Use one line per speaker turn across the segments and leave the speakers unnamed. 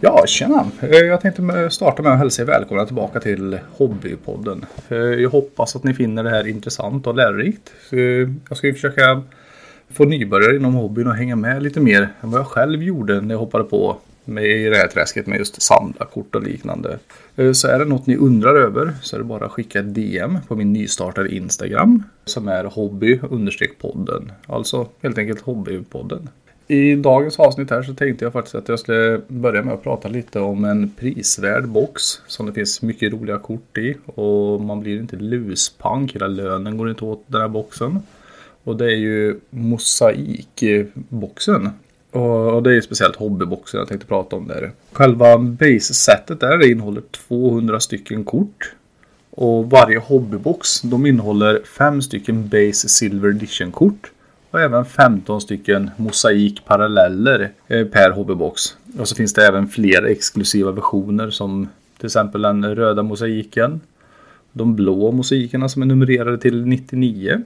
Ja, tjena! Eh, jag tänkte starta med att hälsa er välkomna tillbaka till Hobbypodden. Eh, jag hoppas att ni finner det här intressant och lärorikt. Eh, jag ska ju försöka få nybörjare inom hobbyn att hänga med lite mer än vad jag själv gjorde när jag hoppade på med i det här träsket med just samla kort och liknande. Så är det något ni undrar över så är det bara att skicka ett DM på min nystartade Instagram som är hobby-podden. Alltså helt enkelt hobbypodden. I dagens avsnitt här så tänkte jag faktiskt att jag skulle börja med att prata lite om en prisvärd box som det finns mycket roliga kort i och man blir inte luspank, hela lönen går inte åt den här boxen. Och det är ju mosaikboxen. Och det är ju speciellt hobbyboxen jag tänkte prata om där. Själva base-setet där det innehåller 200 stycken kort. Och varje hobbybox de innehåller 5 stycken base silver edition kort. Och även 15 stycken mosaikparalleller eh, per hobbybox. Och så finns det även fler exklusiva versioner som till exempel den röda mosaiken. De blå mosaikerna som är numrerade till 99.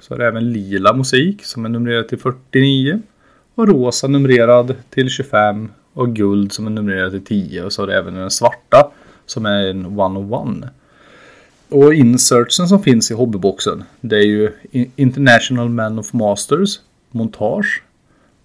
Så är det även lila mosaik som är numrerad till 49. Och rosa numrerad till 25. Och guld som är numrerad till 10. Och så har det även den svarta som är en 101. Och insertsen som finns i hobbyboxen. Det är ju International Man of Masters. Montage.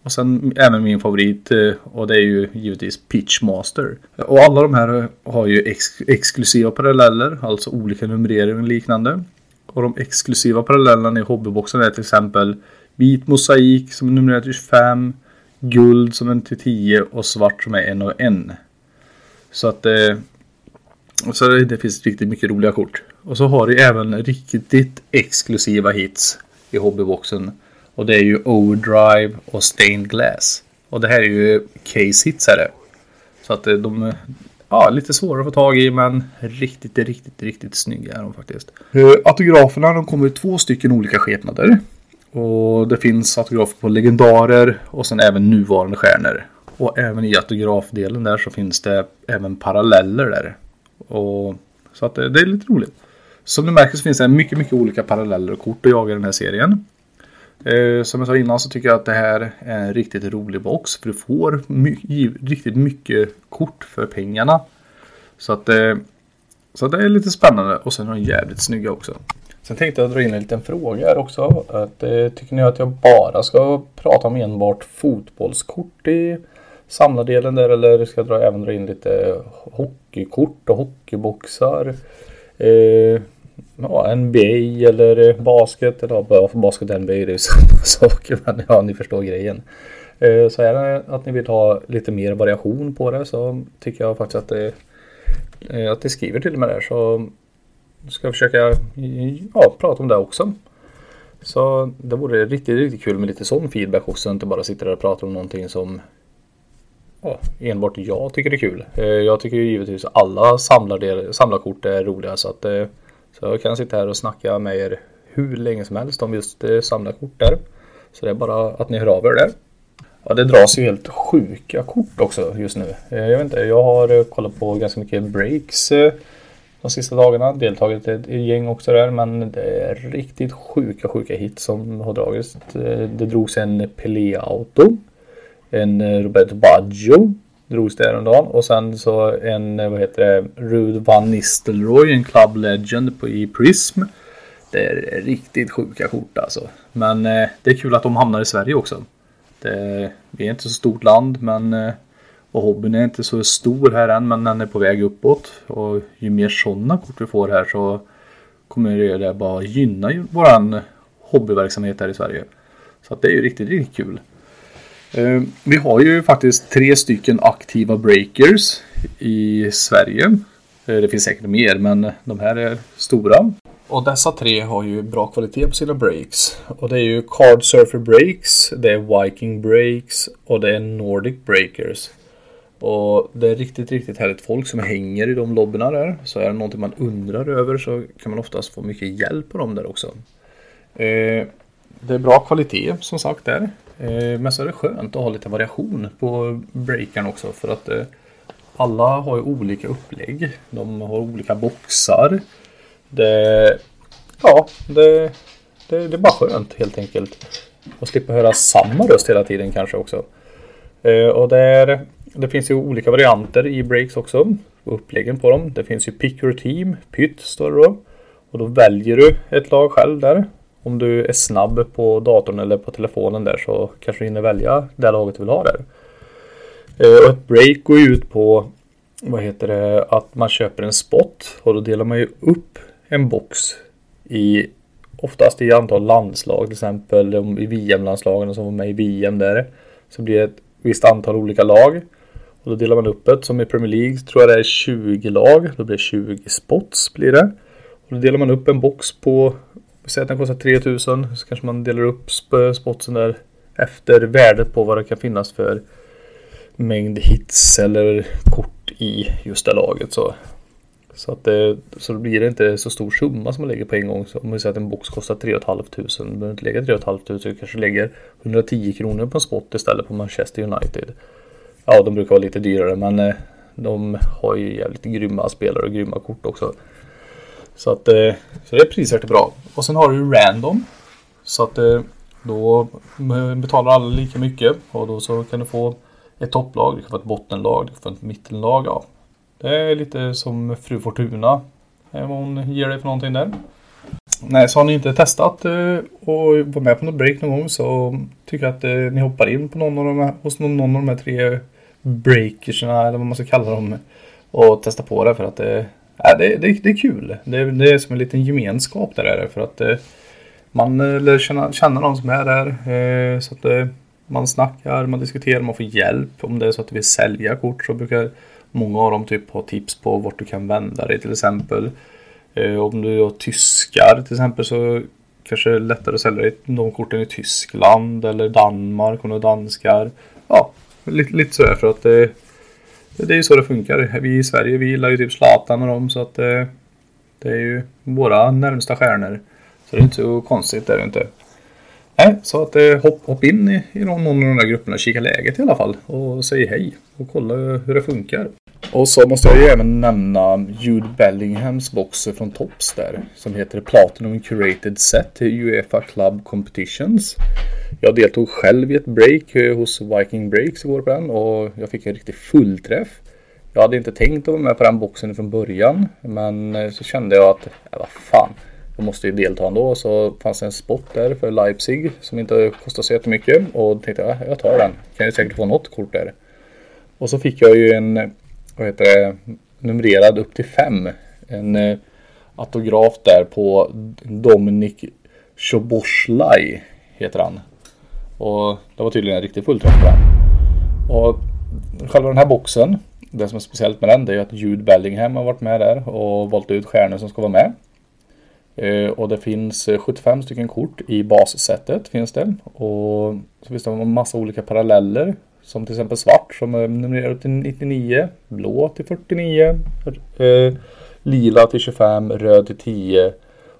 Och sen även min favorit eh, och det är ju givetvis Pitchmaster. Och alla de här har ju ex exklusiva paralleller, alltså olika numrering och liknande. Och de exklusiva parallellerna i hobbyboxen är till exempel vit mosaik som är numrerad till 25, guld som är till 10 och svart som är en och en. Så att eh, så det finns riktigt mycket roliga kort. Och så har du även riktigt exklusiva hits i hobbyboxen. Och det är ju Overdrive och Stained Glass. Och det här är ju case hits är det. Så att eh, de är ja, lite svåra att få tag i men riktigt, riktigt, riktigt snygga är de faktiskt. Eh, autograferna de kommer i två stycken olika skepnader. Och det finns autografer på legendarer och sen även nuvarande stjärnor. Och även i autografdelen där så finns det även paralleller där. Och, så att det, det är lite roligt. Som du märker så finns det mycket, mycket olika paralleller och kort att jaga i den här serien. Eh, som jag sa innan så tycker jag att det här är en riktigt rolig box. För du får my riktigt mycket kort för pengarna. Så att, eh, så att det är lite spännande och sen är de jävligt snygga också. Sen tänkte jag dra in en liten fråga här också. Att, eh, tycker ni att jag bara ska prata om enbart fotbollskort i samlardelen där eller ska jag dra, även dra in lite hockeykort och hockeyboxar? Eh, ja, NBA eller eh, basket. Eller ja, basket och NBA det är ju samma sak. Men ja, ni förstår grejen. Eh, så är det att ni vill ha lite mer variation på det så tycker jag faktiskt att det, eh, att det skriver till mig där. Så ska jag försöka ja, prata om det också. Så det vore riktigt, riktigt kul med lite sån feedback också. Inte bara sitta där och prata om någonting som enbart jag tycker det är kul. Eh, jag tycker ju givetvis alla samlarkort är roliga så att eh, så jag kan sitta här och snacka med er hur länge som helst om just eh, samlarkort där. Så det är bara att ni hör av er där. Ja, det dras ju helt sjuka kort också just nu. Jag vet inte, jag har kollat på ganska mycket breaks de sista dagarna. Deltagit i ett gäng också där, men det är riktigt sjuka, sjuka hits som har dragits. Det drogs en Pelé-auto. En eh, Roberto Baggio drogs det häromdagen. Och sen så en, eh, vad heter det, Rud Van Nistelrooy, en Club Legend på, i Prism. Det är riktigt sjuka kort alltså. Men eh, det är kul att de hamnar i Sverige också. Det, vi är inte så stort land men eh, och hobbyn är inte så stor här än men den är på väg uppåt. Och ju mer sådana kort vi får här så kommer det bara gynna våran hobbyverksamhet här i Sverige. Så att det är ju riktigt, riktigt kul. Eh, vi har ju faktiskt tre stycken aktiva breakers i Sverige. Eh, det finns säkert mer men de här är stora. Och dessa tre har ju bra kvalitet på sina breaks. Och det är ju Card Surfer Breaks, det är Viking Breaks och det är Nordic Breakers. Och det är riktigt, riktigt härligt folk som hänger i de lobbyna där. Så är det någonting man undrar över så kan man oftast få mycket hjälp på dem där också. Eh, det är bra kvalitet som sagt där. Eh, men så är det skönt att ha lite variation på breakern också för att eh, alla har ju olika upplägg. De har olika boxar. Det, ja, det, det, det är bara skönt helt enkelt. Och slippa höra samma röst hela tiden kanske också. Eh, och det är det finns ju olika varianter i breaks också. Uppläggen på dem. Det finns ju pick your team, pytt står det då. Och då väljer du ett lag själv där. Om du är snabb på datorn eller på telefonen där så kanske du hinner välja det laget du vill ha där. Eh, och ett break går ju ut på vad heter det, att man köper en spot och då delar man ju upp en box i oftast i antal landslag till exempel i VM-landslagen som var med i VM där. Så blir det ett visst antal olika lag. Och då delar man upp det som i Premier League tror jag det är 20 lag. Då blir det 20 spots blir det. Och då delar man upp en box på, säg att den kostar 3000. Så kanske man delar upp spotsen där efter värdet på vad det kan finnas för mängd hits eller kort i just det laget. Så, så, att det, så blir det inte så stor summa som man lägger på en gång. Så om vi säger att en box kostar 3 500. Du behöver inte lägga 3 500. Du kanske lägger 110 kronor på en spot istället på Manchester United. Ja, de brukar vara lite dyrare men eh, de har ju jävligt grymma spelare och grymma kort också. Så att eh, så det är prisvärt bra. Och sen har du random. Så att eh, då betalar alla lika mycket och då så kan du få ett topplag, du kan få ett bottenlag, du kan få ett mittenlag. Ja. Det är lite som Fru Fortuna. Eh, vad hon ger dig för någonting där. Nej, så har ni inte testat och vara med på något break någon gång så tycker jag att ni hoppar in på någon av de här, hos någon, någon av de här tre breakersna eller vad man ska kalla dem och testa på det för att det, ja, det, det, det är kul. Det, det är som en liten gemenskap där är det för att eh, man eh, lär känna, känna någon som är där. Eh, så att man snackar, man diskuterar, man får hjälp. Om det är så att du vill sälja kort så brukar många av dem typ ha tips på vart du kan vända dig till exempel. Om du har tyskar till exempel så kanske det är lättare att sälja de korten i Tyskland eller Danmark om du har danskar. Ja, lite, lite sådär för att det, är ju så det funkar. Vi i Sverige vi gillar ju typ Zlatan och dem så att det, det är ju våra närmsta stjärnor. Så det är inte så konstigt det är det inte. Nej, så att eh, hopp, hopp in i, i någon av de där grupperna och kika läget i alla fall. Och säg hej och kolla hur det funkar. Och så måste jag ju även nämna Jude Bellinghams box från Tops där. Som heter Platinum Curated Set Uefa Club Competitions. Jag deltog själv i ett break eh, hos Viking Breaks igår på den och jag fick en riktig fullträff. Jag hade inte tänkt att vara med på den boxen från början. Men eh, så kände jag att, ja, vad fan. Jag måste ju delta ändå. Så fanns det en spot där för Leipzig som inte kostar så jättemycket. Och tänkte jag, jag tar den. Kan ju säkert få något kort där. Och så fick jag ju en, vad heter det, numrerad upp till fem. En eh, autograf där på Dominik Choboslaj heter han. Och det var tydligen en riktig fullträff på den. Och själva den här boxen, det som är speciellt med den det är att Jude Bellingham har varit med där och valt ut stjärnor som ska vara med. Eh, och det finns eh, 75 stycken kort i bassättet finns det. Och så finns det en massa olika paralleller. Som till exempel svart som är numrerad till 99, blå till 49, eh, lila till 25, röd till 10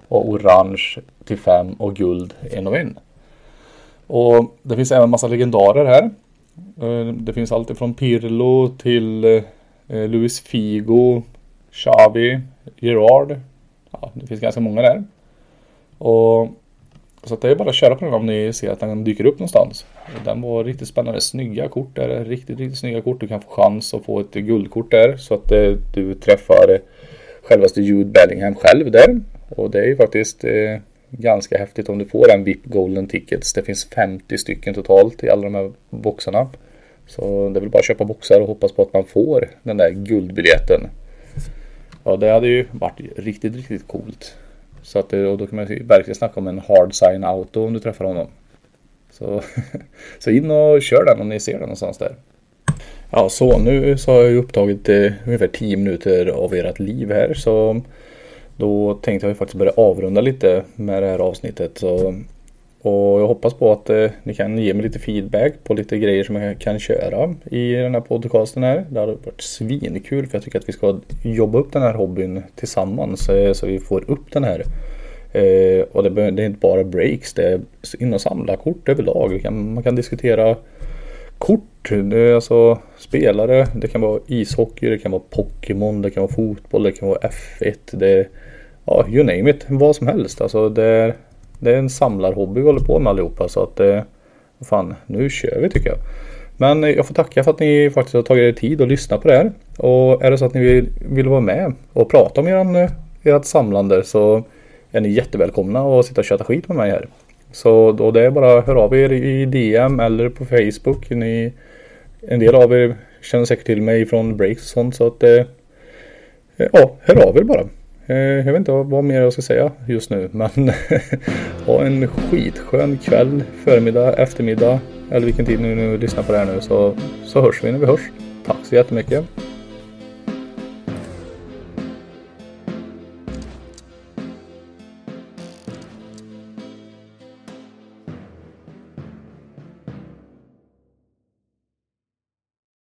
och orange till 5 och guld en och en. Och det finns även massa legendarer här. Eh, det finns allt ifrån Pirlo till eh, Luis Figo, Xavi, Gerard, ja, det finns ganska många där. Och så det är bara att köra på den om ni ser att den dyker upp någonstans. Den var riktigt spännande. Snygga kort där. Riktigt, riktigt snygga kort. Du kan få chans att få ett guldkort där. Så att eh, du träffar självaste Jude Bellingham själv där. Och det är ju faktiskt eh, ganska häftigt om du får en VIP Golden Tickets. Det finns 50 stycken totalt i alla de här boxarna. Så det är väl bara att köpa boxar och hoppas på att man får den där guldbiljetten. Ja, det hade ju varit riktigt, riktigt coolt. Så att, och då kan man verkligen snacka om en hard sign auto om du träffar honom. Så, så in och kör den om ni ser den någonstans där. Ja, så nu så har jag ju upptagit eh, ungefär 10 minuter av ert liv här. Så då tänkte jag ju faktiskt börja avrunda lite med det här avsnittet. Så och jag hoppas på att eh, ni kan ge mig lite feedback på lite grejer som jag kan köra i den här podcasten här. Det hade varit svinkul för jag tycker att vi ska jobba upp den här hobbyn tillsammans eh, så vi får upp den här. Eh, och det, det, är inte bara breaks, det är in och samla kort överlag. Kan, man kan diskutera kort, det är alltså spelare, det kan vara ishockey, det kan vara Pokémon, det kan vara fotboll, det kan vara F1, det är, ja, you name it, vad som helst. Alltså det är det är en samlarhobby vi håller på med allihopa så att eh, fan, nu kör vi tycker jag. Men eh, jag får tacka för att ni faktiskt har tagit er tid att lyssna på det här. Och är det så att ni vill, vill vara med och prata om eran, eh, ert samlande så är ni jättevälkomna att sitta och köta skit med mig här. Så då det är bara att höra av er i DM eller på Facebook. Ni, en del av er känner säkert till mig från breaks och sånt så att eh, eh ja, hör av er bara. Eh, jag vet inte vad mer jag ska säga just nu men ha en skitskön kväll, förmiddag, eftermiddag eller vilken tid ni nu lyssnar på det här nu så, så hörs vi när vi hörs. Tack så jättemycket.